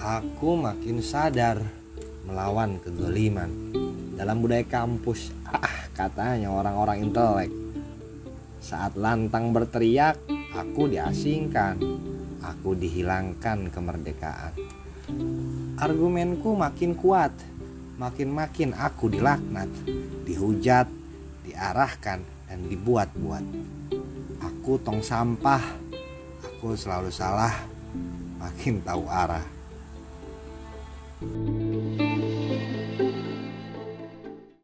aku makin sadar melawan kezaliman. Dalam budaya kampus, ah katanya orang-orang intelek. Saat lantang berteriak, aku diasingkan. Aku dihilangkan kemerdekaan. Argumenku makin kuat. Makin-makin aku dilaknat, dihujat, diarahkan, dan dibuat-buat. Aku tong sampah. Aku selalu salah, aking tawara.